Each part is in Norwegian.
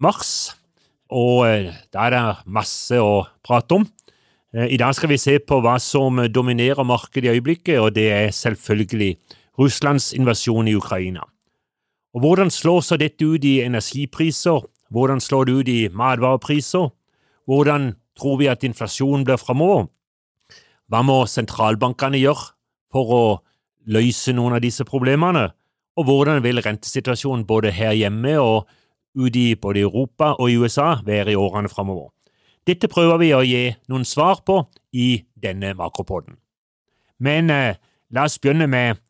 mars, og der da er det masse å prate om. Eh, I dag skal vi se på hva som dominerer markedet i øyeblikket, og det er selvfølgelig Russlands invasjon i Ukraina. Og Hvordan slår så dette ut i energipriser? Hvordan slår det ut i matvarepriser? Hvordan tror vi at inflasjonen blir framover? Hva må sentralbankene gjøre for å løse noen av disse problemene? Og hvordan vil rentesituasjonen både her hjemme og ute i både Europa og i USA være i årene framover? Dette prøver vi å gi noen svar på i denne makropodden. Men eh, la oss begynne med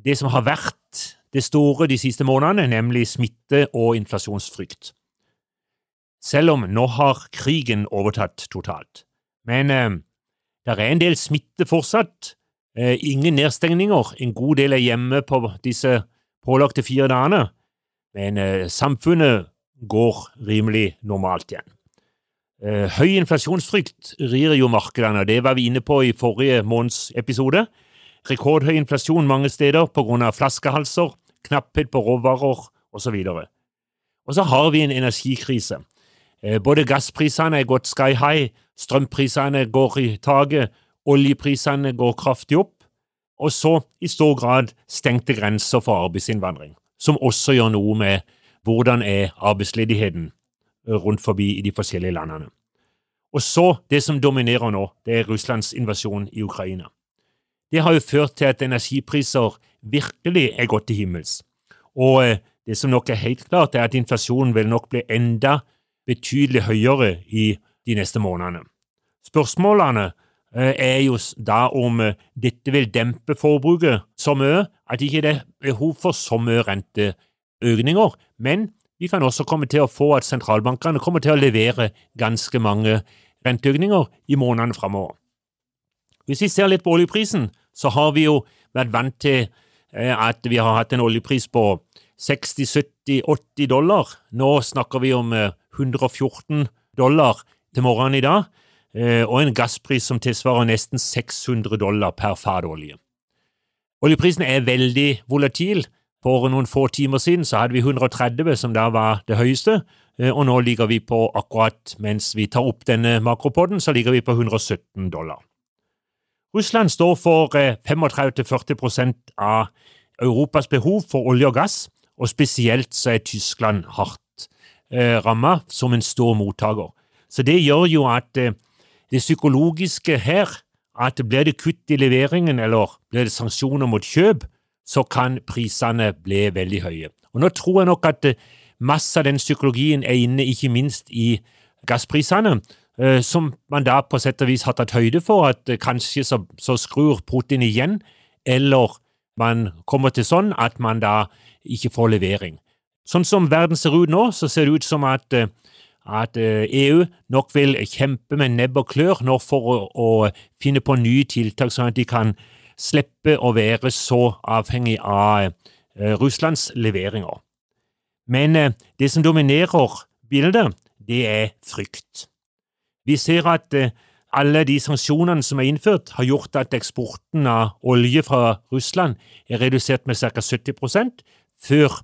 det som har vært det store de siste månedene, nemlig smitte og inflasjonsfrykt. Selv om nå har krigen overtatt totalt. Men eh, det er en del smitte fortsatt. Eh, ingen nedstengninger. En god del er hjemme på disse pålagte fire dagene. Men eh, samfunnet går rimelig normalt igjen. Eh, høy inflasjonsfrykt rir jo markedene, og det var vi inne på i forrige måneds episode. Rekordhøy inflasjon mange steder av flaskehalser, knapphet på råvarer osv. Og, og så har vi en energikrise. Eh, både gassprisene er gått sky high, strømprisene går i taket, oljeprisene går kraftig opp, og så i stor grad stengte grenser for arbeidsinnvandring, som også gjør noe med hvordan er arbeidsledigheten rundt forbi i de forskjellige landene. Og så, det som dominerer nå, det er Russlands invasjon i Ukraina. Det har jo ført til at energipriser virkelig er gått til himmels. Og eh, det som nok er helt klart, er at inflasjonen vil nok bli enda betydelig høyere i de neste månedene. Spørsmålene eh, er jo da om eh, dette vil dempe forbruket så mye at ikke det er behov for så mye renteøkninger, men vi kan også komme til å få at sentralbankene kommer til å levere ganske mange renteøkninger i månedene framover. Hvis vi ser litt på oljeprisen, så har vi jo vært vant til eh, at vi har hatt en oljepris på 60-70-80 dollar. Nå snakker vi om 114 dollar til morgenen i dag, eh, og en gasspris som tilsvarer nesten 600 dollar per fat olje. Oljeprisen er veldig volatil. For noen få timer siden så hadde vi 130, som da var det høyeste, eh, og nå ligger vi på akkurat mens vi tar opp denne makropodden, så ligger vi på 117 dollar. Russland står for 35-40 eh, av Europas behov for olje og gass, og spesielt så er Tyskland hardt eh, rammet som en stor mottaker. Så det gjør jo at eh, det psykologiske her, at blir det kutt i leveringen eller blir det sanksjoner mot kjøp, så kan prisene bli veldig høye. Og Nå tror jeg nok at eh, masse av den psykologien er inne ikke minst i gassprisene, eh, som man da på sett og vis har tatt høyde for, at eh, kanskje så, så skrur Putin igjen, eller man kommer til sånn at man da ikke får levering. Sånn som verden ser ut nå, så ser det ut som at at EU nok vil kjempe med nebb og klør nå for å, å, finne på nye tiltak, sånn at de kan slippe å være så avhengig av Russlands leveringer. Men det som dominerer bildet, det er frykt. Vi ser at alle de sanksjonene som er innført, har gjort at eksporten av olje fra Russland er redusert med ca. 70 før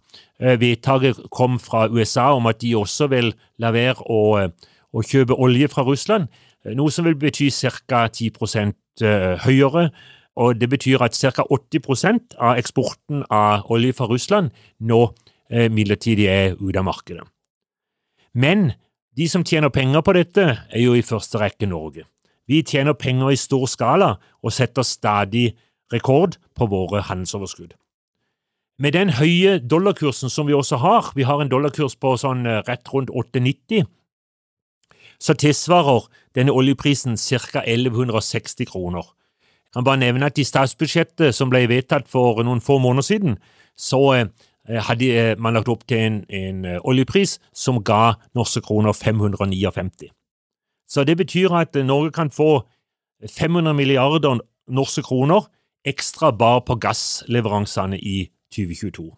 vedtaket kom fra USA om at de også vil la være å, å kjøpe olje fra Russland, noe som vil bety ca. 10 høyere. Og det betyr at ca. 80% av eksporten av olje fra Russland nå midlertidig er ute av markedet. Men de som tjener penger på dette, er jo i første rekke Norge. Vi tjener penger i stor skala og setter stadig rekord på våre handelsoverskudd. Med den høye dollarkursen som vi også har, vi har en dollarkurs på sånn rett rundt 8,90, så tilsvarer denne oljeprisen ca. 1160 kroner. Jeg kan bare nevne at i statsbudsjettet som ble vedtatt for noen få måneder siden, så hadde man lagt opp til en, en oljepris som ga norske kroner 559. Så det betyr at Norge kan få 500 milliarder norske kroner ekstra bare på gassleveransene i 2022.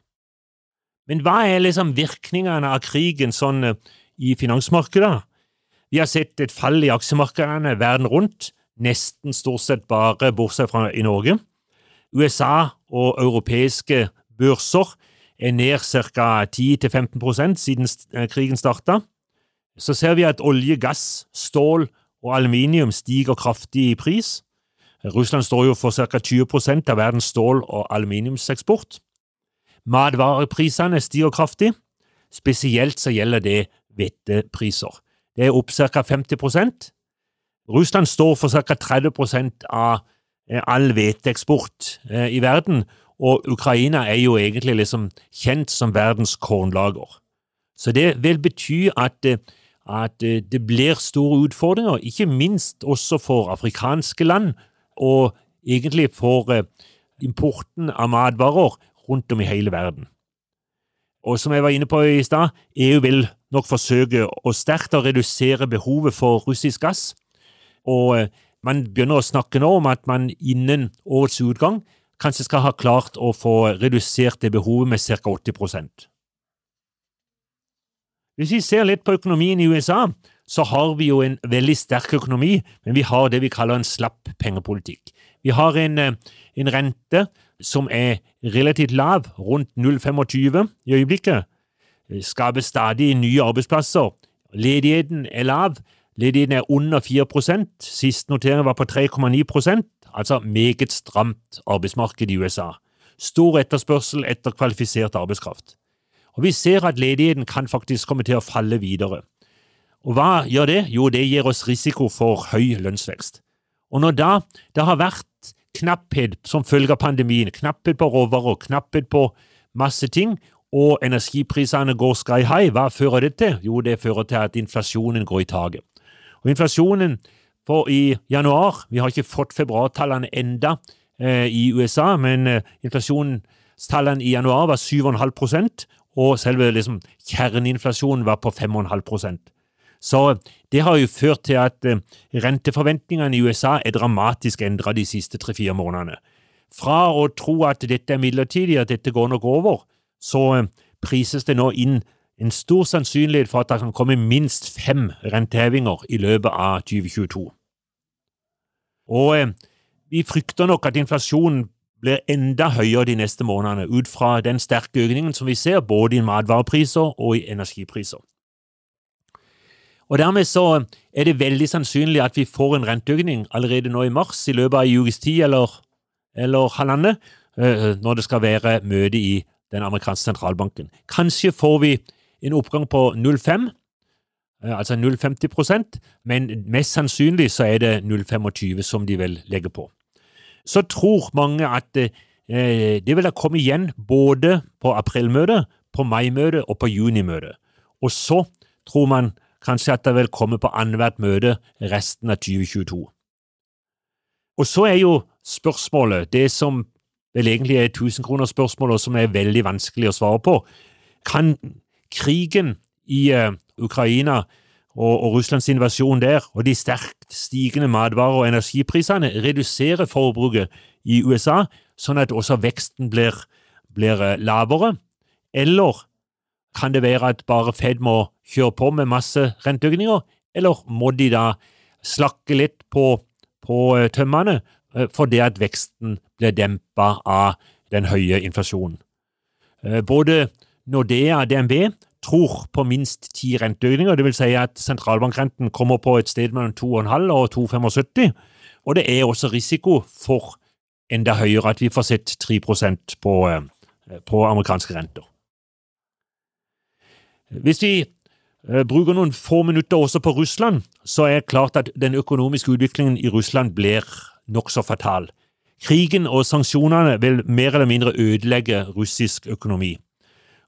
Men hva er liksom virkningene av krigen sånn i finansmarkedet? Vi har sett et fall i aksjemarkedene verden rundt, nesten stort sett bare bortsett fra i Norge. USA og europeiske børser er ned ca. 10-15% siden krigen starta. Så ser vi at olje, gass, stål og aluminium stiger kraftig i pris. Russland står jo for ca. 20% av verdens stål- og aluminiumseksport. Matvareprisene stiger kraftig. Spesielt så gjelder det hvetepriser. Det er opp ca. 50% Russland står for ca. 30 av eh, all hveteeksport eh, i verden, og Ukraina er jo egentlig liksom kjent som verdens kornlager. Så det vil bety at eh, at det blir store utfordringer, ikke minst også for afrikanske land, og egentlig for importen av matvarer rundt om i hele verden. Og som jeg var inne på i stad, EU vil nok forsøke å sterkt å redusere behovet for russisk gass, og eh, man begynner å snakke nå om at man innen årets utgang kanskje skal ha klart å få redusert det behovet med ca. 80 hvis vi ser litt på økonomien i USA, så har vi jo en veldig sterk økonomi, men vi har det vi kaller en slapp pengepolitikk. Vi har en, eh, en rente som er relativt lav, rundt 0,25 i øyeblikket. skaper stadig nye arbeidsplasser. Ledigheten er lav. Ledigheten er under 4% Sist notering var på 3,9% altså meget stramt arbeidsmarked i USA. Stor etterspørsel etter kvalifisert arbeidskraft. Og vi ser at ledigheten kan faktisk komme til å falle videre. Og hva gjør det? Jo, det gir oss risiko for høy lønnsvekst. Og når da det har vært knapphet som følge av pandemien, knapphet på råvarer, knapphet på masse ting, og energiprisene går sky high, hva fører det til? Jo, det fører til at inflasjonen går i taket. Og inflasjonen for i januar Vi har ikke fått februartallene enda eh, i USA, men eh, inflasjonstallene i januar var 7,5% og selve liksom, kjerneinflasjonen var på 5,5 Så det har jo ført til at eh, renteforventningene i USA er dramatisk endra de siste tre-fire månedene. Fra å tro at dette er midlertidig, at dette går nok over, så eh, prises det nå inn en stor sannsynlighet for at det kan komme minst fem rentehevinger i løpet av 2022. Og eh, vi frykter nok at inflasjonen blir enda høyere de neste månedene, ut fra den sterke økningen som vi ser både i matvarepriser og i energipriser. Og Dermed så er det veldig sannsynlig at vi får en renteøkning allerede nå i mars, i løpet av en ukes tid eller, eller halvannet, eh, når det skal være møte i den amerikanske sentralbanken. Kanskje får vi en oppgang på 0,5, eh, altså 0,50% men mest sannsynlig så er det 0,25 som de vil legge på så tror mange at det vil da komme igjen både på aprilmøtet, på maimøtet og på junimøtet. Og så tror man kanskje at det vil komme på annethvert møte resten av 2022. Og så er jo spørsmålet, det som vel egentlig er tusenkronerspørsmålet, og som er veldig vanskelig å svare på, kan krigen i uh, Ukraina og, Russlands invasjon der, og de sterkt stigende matvarer- og energiprisene redusere forbruket i USA, sånn at også veksten blir, blir eh, lavere? Eller kan det være at bare Fed må kjøre på med masse renteøkninger, eller må de da slakke litt på, på eh, tømmene eh, fordi at veksten blir dempa av den høye inflasjonen? Både Nordea og DNB tror på minst ti renteøkninger. Vil si at sentralbankrenten kommer på et sted mellom 2,5 og 2,75. Og det er også risiko for enda høyere, at vi får sett 3 på, eh, på amerikanske renter. Hvis vi eh, bruker noen få minutter også på Russland, så er det klart at den økonomiske utviklingen i Russland blir nokså fatal. Krigen og sanksjonene vil mer eller mindre ødelegge russisk økonomi.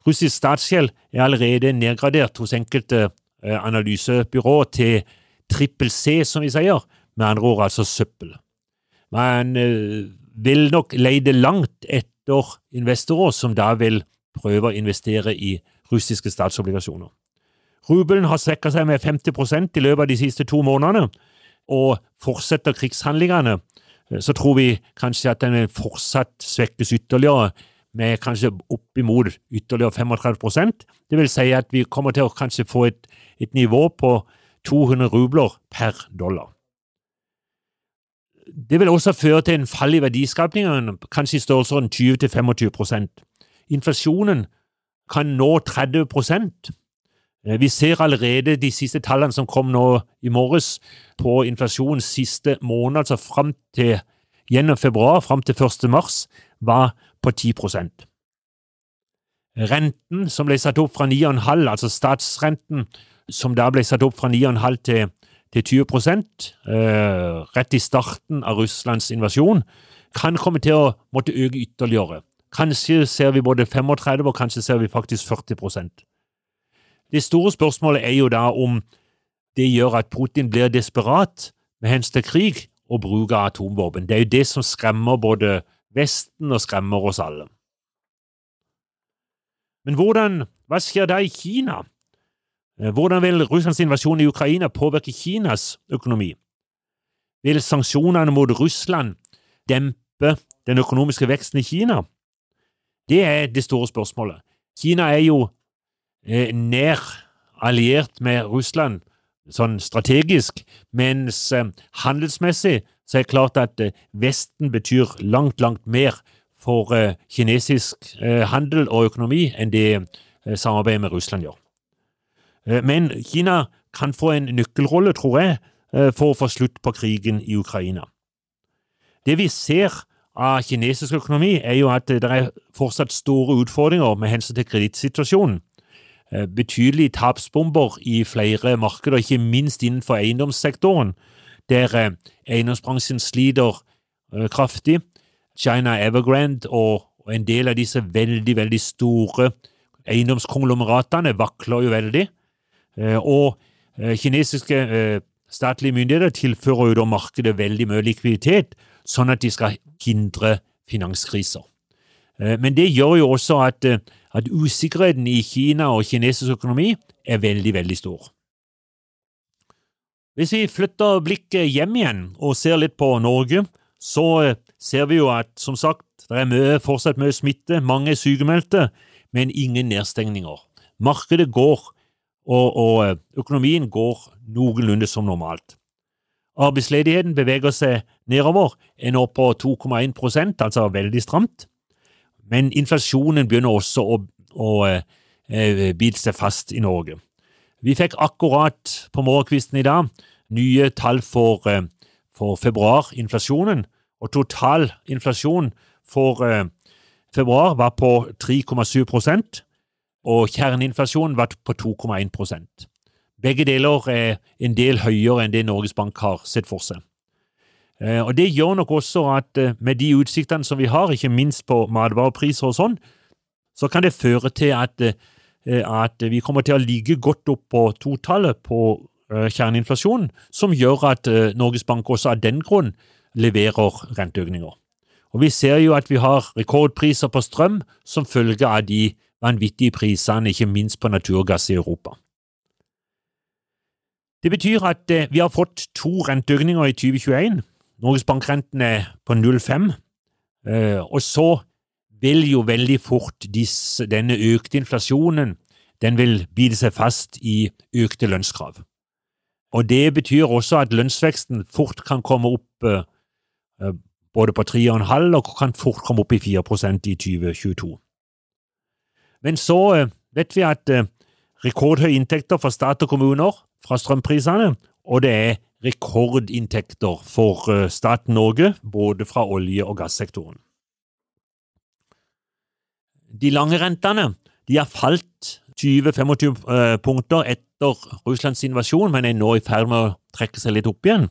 Russisk statsgjeld er allerede nedgradert hos enkelte analysebyråer analysebyrå til trippel C, som vi sier, med andre ord altså søppel. Man eh, vil nok leide langt etter investorer som da vil prøve å investere i russiske statsobligasjoner. Rubelen har svekket seg med 50 i løpet av de siste to månedene, og fortsetter krigshandlingene, så tror vi kanskje at den fortsatt svekkes ytterligere, med kanskje oppimot ytterligere 35% Det vil si at vi kommer til å kanskje få et, et nivå på 200 rubler per dollar. Det vil også føre til en fall i verdiskapningen, kanskje i størrelsesorden 20-25% Inflasjonen kan nå 30 Vi ser allerede de siste tallene som kom nå i morges på inflasjonens siste måned, altså fram til gjennom februar fram til 1. mars, var på 10% Renten som ble satt opp fra 9,5, altså statsrenten, som da ble satt opp fra 9,5 til til 20 eh, rett i starten av Russlands invasjon, kan komme til å måtte øke ytterligere. Kanskje ser vi både 35 og kanskje ser vi faktisk 40 Det store spørsmålet er jo da om det gjør at Putin blir desperat med hensyn til krig og bruk av atomvåpen. Det er jo det som skremmer både Vesten og skremmer oss alle. Men hvordan, hva skjer da i Kina? Eh, hvordan vil Russlands invasjon i Ukraina påvirke Kinas økonomi? Vil sanksjonene mot Russland dempe den økonomiske veksten i Kina? Det er det store spørsmålet. Kina er jo nær alliert med Russland sånn strategisk, mens eh, handelsmessig så er det klart at eh, Vesten betyr langt, langt mer for eh, kinesisk eh, handel og økonomi enn det eh, samarbeidet med Russland gjør. Eh, men Kina kan få en nøkkelrolle, tror jeg, eh, for å få slutt på krigen i Ukraina. Det vi ser av kinesisk økonomi, er jo at det er fortsatt store utfordringer med hensyn til kredittsituasjonen. Eh, betydelige tapsbomber i flere markeder, ikke minst innenfor eiendomssektoren, der eiendomsbransjen sliter kraftig. China Evergrande og en del av disse veldig, veldig store eiendomskonglomeratene vakler jo veldig. Eh, og eh, kinesiske eh, statlige myndigheter tilfører jo da markedet veldig mye likviditet, sånn at de skal hindre finanskriser. Men det gjør jo også at, at usikkerheten i Kina og kinesisk økonomi er veldig, veldig stor. Hvis vi flytter blikket hjem igjen og ser litt på Norge, så ser vi jo at som sagt, det er mye, fortsatt mye smitte, mange er sykemeldte, men ingen nedstengninger. Markedet går og, og eh, økonomien går noenlunde som normalt. Arbeidsledigheten beveger seg nedover, er nå på 2,1% altså veldig stramt. Men inflasjonen begynner også å, å eh, eh, bite seg fast i Norge. Vi fikk akkurat på morgenkvisten i dag nye tall for, eh, for februar-inflasjonen, og total inflasjon for februar var på 3,7% og kjerneinflasjonen var på 2,1% Begge deler er en del høyere enn det Norges Bank har sett for seg. Eh, og Det gjør nok også at eh, med de utsiktene som vi har, ikke minst på matvarepriser og sånn, så kan det føre til at, eh, at vi kommer til å ligge godt opp på totallet på kjerneinflasjonen, som gjør at Norges Bank også av den grunn leverer renteøkninger. Og Vi ser jo at vi har rekordpriser på strøm som følge av de vanvittige prisene, ikke minst på naturgass i Europa. Det betyr at vi har fått to renteøkninger i 2021. Norges bankrenten er på 0,5, eh, og så vil jo veldig fort disse, denne økte inflasjonen den vil bite seg fast i økte lønnskrav. Og Det betyr også at lønnsveksten fort kan komme opp eh, både på 3,5 og kan fort komme opp i 4% i 2022. Men så eh, vet vi at eh, rekordhøye inntekter for stat og kommuner fra strømprisene, og det er rekordinntekter for eh, staten Norge, både fra olje- og gassektoren. De lange rentene de har falt 20-25 punkter etter Russlands invasjon, men er nå i ferd med å trekke seg litt opp igjen.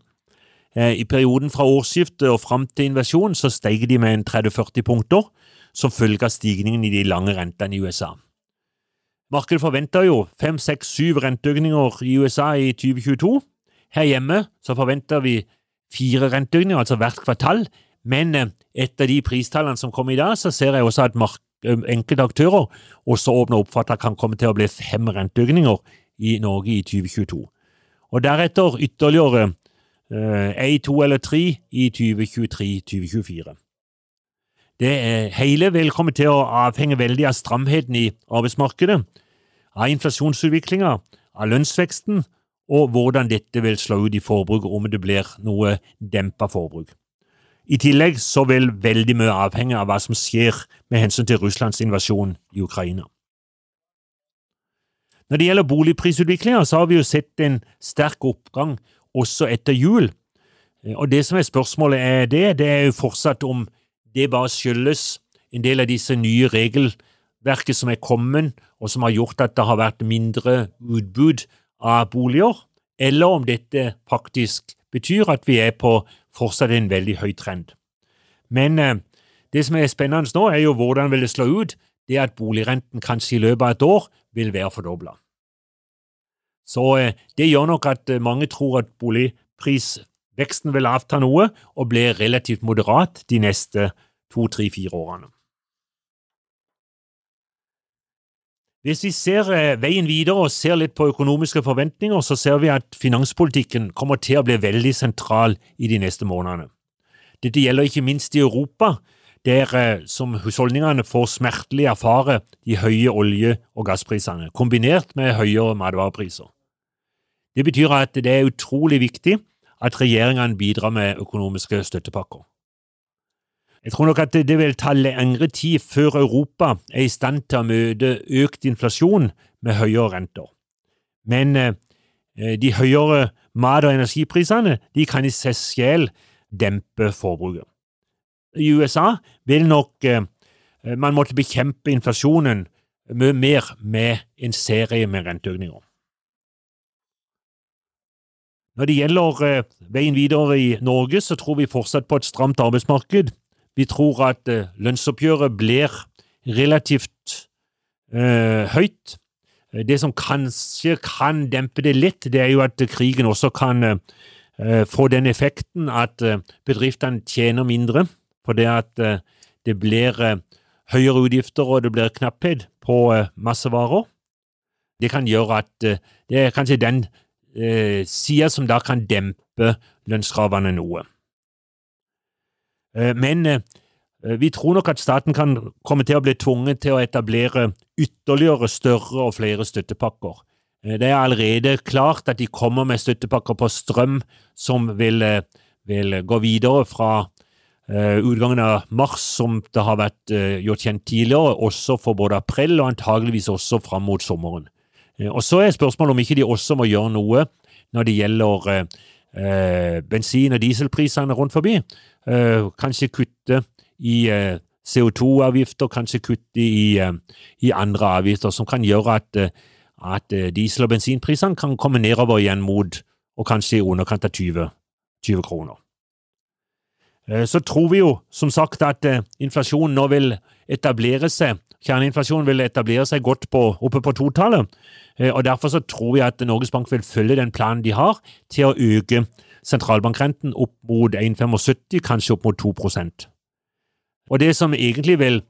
I perioden fra årsskiftet og fram til invasjonen så steg de med 30-40 punkter, som følge av stigningen i de lange rentene i USA. Markedet forventer jo fem, seks, syv renteøkninger i USA i 2022. Her hjemme så forventer vi fire renteøkninger, altså hvert kvartal, men eh, etter de pristallene som kom i dag, så ser jeg også at enkelte aktører også åpner opp for at det kan komme til å bli fem renteøkninger i Norge i 2022. Og deretter ytterligere én, to eller tre i 2023-2024. Det hele vil komme til å avhenge veldig av stramheten i arbeidsmarkedet, av inflasjonsutviklinga, av lønnsveksten og hvordan dette vil slå ut i forbruket, om det blir noe dempa forbruk. I tillegg så vil veldig mye avhenge av hva som skjer med hensyn til Russlands invasjon i Ukraina. Når det gjelder boligprisutviklinga, så har vi jo sett en sterk oppgang også etter jul. Og det som er spørsmålet er det, det er jo fortsatt om det bare skyldes en del av disse nye regelverket som er kommet, og som har gjort at det har vært mindre utbud av boliger, eller om dette faktisk betyr at vi er på fortsatt en veldig høy trend. Men eh, det som er spennende nå, er jo hvordan vil det slå ut det at boligrenten kanskje i løpet av et år vil være fordobla. Så eh, det gjør nok at eh, mange tror at boligprisveksten vil avta noe og bli relativt moderat de neste to, tre, fire årene. Hvis vi ser eh, veien videre og ser litt på økonomiske forventninger, så ser vi at finanspolitikken kommer til å bli veldig sentral i de neste månedene. Dette gjelder ikke minst i Europa, der eh, som husholdningene får smertelig erfare de høye olje- og gassprisene, kombinert med høyere matvarepriser. Det betyr at det er utrolig viktig at regjeringene bidrar med økonomiske støttepakker. Jeg tror nok at det vil ta lengre tid før Europa er i stand til å møte økt inflasjon med høyere renter. Men eh, de høyere mat- og energiprisene de kan i seg selv dempe forbruket. I USA vil nok eh, man måtte bekjempe inflasjonen mye mer med en serie med renteøkninger. Når det gjelder eh, veien videre i Norge, så tror vi fortsatt på et stramt arbeidsmarked vi tror at uh, lønnsoppgjøret blir relativt uh, høyt. Eh, det som kanskje kan dempe det litt, det er jo at krigen også kan uh, få den effekten at bedriftene tjener mindre, fordi at det blir høyere utgifter og det blir knapphet på masse varer. Det kan gjøre at det er kanskje den eh, sida som da kan dempe lønnskravene noe. Eh, men eh, vi tror nok at staten kan komme til å bli tvunget til å etablere ytterligere større og flere støttepakker. Eh, det er allerede klart at de kommer med støttepakker på strøm som vil, vil gå videre fra utgangen av mars, som det har vært gjort kjent tidligere, også for både april og antageligvis også fram mot sommeren. Og Så er spørsmålet om ikke de også må gjøre noe når det gjelder bensin- og dieselprisene rundt forbi. Eh, kanskje kutte i eh, CO2-avgifter, kanskje kutte i, eh, i, andre avgifter, som kan gjøre at, at diesel- og bensinprisene kan komme nedover igjen mot og kanskje i underkant av 20, 20 kroner. Så tror vi jo som sagt at inflasjonen nå vil etablere seg Kjerneinflasjonen vil etablere seg godt på, oppe på totallet, og derfor så tror vi at Norges Bank vil følge den planen de har til å øke sentralbankrenten opp mot 1,75, kanskje opp mot 2% Og det som egentlig vil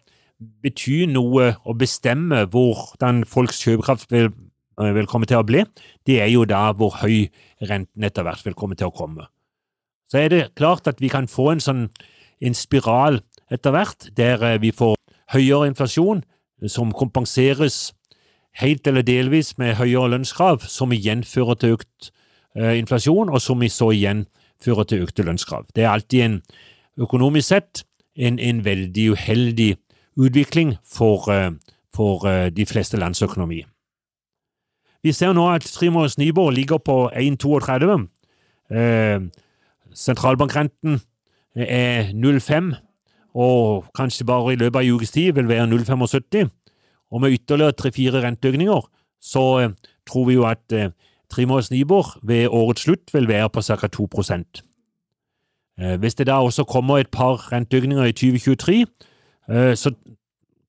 bety noe og bestemme hvordan folks kjøpekraft vil, eh, vil komme til å bli, det er jo da hvor høy renten etter hvert vil komme til å komme. Så er det klart at vi kan få en sånn en spiral etter hvert, der eh, vi får høyere inflasjon, som kompenseres helt eller delvis med høyere lønnskrav, som igjen fører til økt Eh, inflasjon, og som vi så igjen fører til økte lønnskrav. Det er alltid en, økonomisk sett, en, en veldig uheldig utvikling for, eh, for eh, de fleste lands økonomi. Vi ser nå at tremåneders Nyborg ligger på 1,32. Eh, sentralbankrenten er 0,5, og kanskje bare i løpet av en ukes tid vil være 0,75. Og med ytterligere tre-fire renteøkninger så eh, tror vi jo at eh, Tremåneders Nibor ved årets slutt vil være på ca. 2 eh, Hvis det da også kommer et par renteøkninger i 2023, eh, så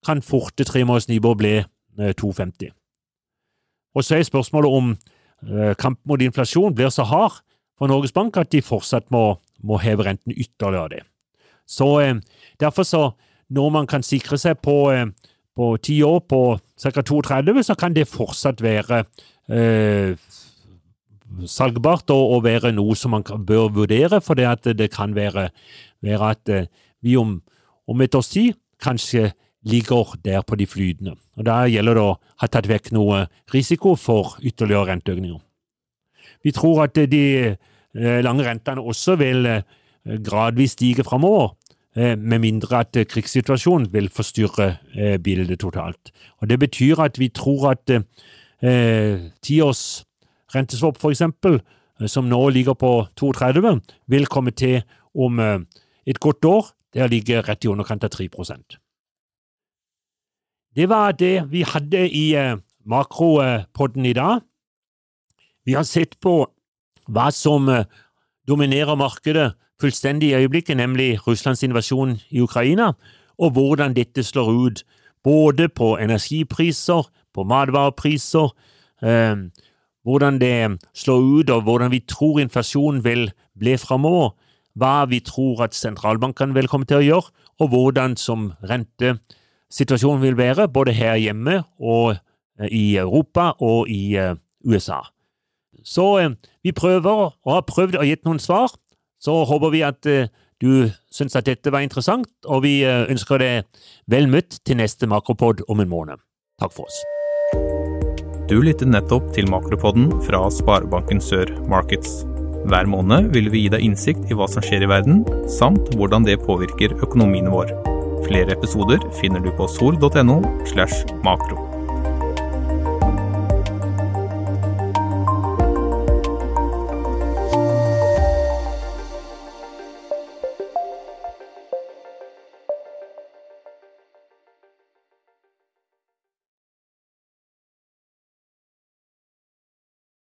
kan forte tremåneders Nibor bli 2,50. Eh, Og så er spørsmålet om kampen mot inflasjon blir så hard for Norges Bank at de fortsatt må, må heve renten ytterligere. det. Så Derfor så når man kan sikre seg på på ti år på ca. 32, så kan det fortsatt være eh, salgbart og, og, være noe som man bør vurdere, for det, det kan være, være at eh, vi om, om, et års tid kanskje ligger der på de flytende. Og Da gjelder det å ha tatt vekk noe risiko for ytterligere renteøkninger. Vi tror at de eh, lange rentene også vil eh, gradvis stige framover, med mindre at krigssituasjonen vil forstyrre bildet totalt. Og Det betyr at vi tror at tiårs renteswap, for eksempel, som nå ligger på 32, vil komme til om et godt år der ligger rett i underkant av 3 Det var det vi hadde i makropodden i dag. Vi har sett på hva som eh, dominerer markedet fullstendig øyeblikket, nemlig Russlands invasjon i Ukraina, og hvordan dette slår ut både på energipriser, på matvarepriser, eh, hvordan det slår ut, og hvordan vi tror inflasjonen vil bli framover, hva vi tror at sentralbankene vil komme til å gjøre, og hvordan som rentesituasjonen vil være, både her hjemme og eh, i Europa og i eh, USA. Så eh, vi prøver, og har prøvd å gi noen svar. Så håper vi at eh, du syns at dette var interessant, og vi eh, ønsker deg vel møtt til neste Makropod om en måned. Takk for oss. Du lyttet nettopp til Makropodden fra Sparebanken Sør Markets. Hver måned vil vi gi deg innsikt i hva som skjer i verden, samt hvordan det påvirker økonomien vår. Flere episoder finner du på sol.no slash makro.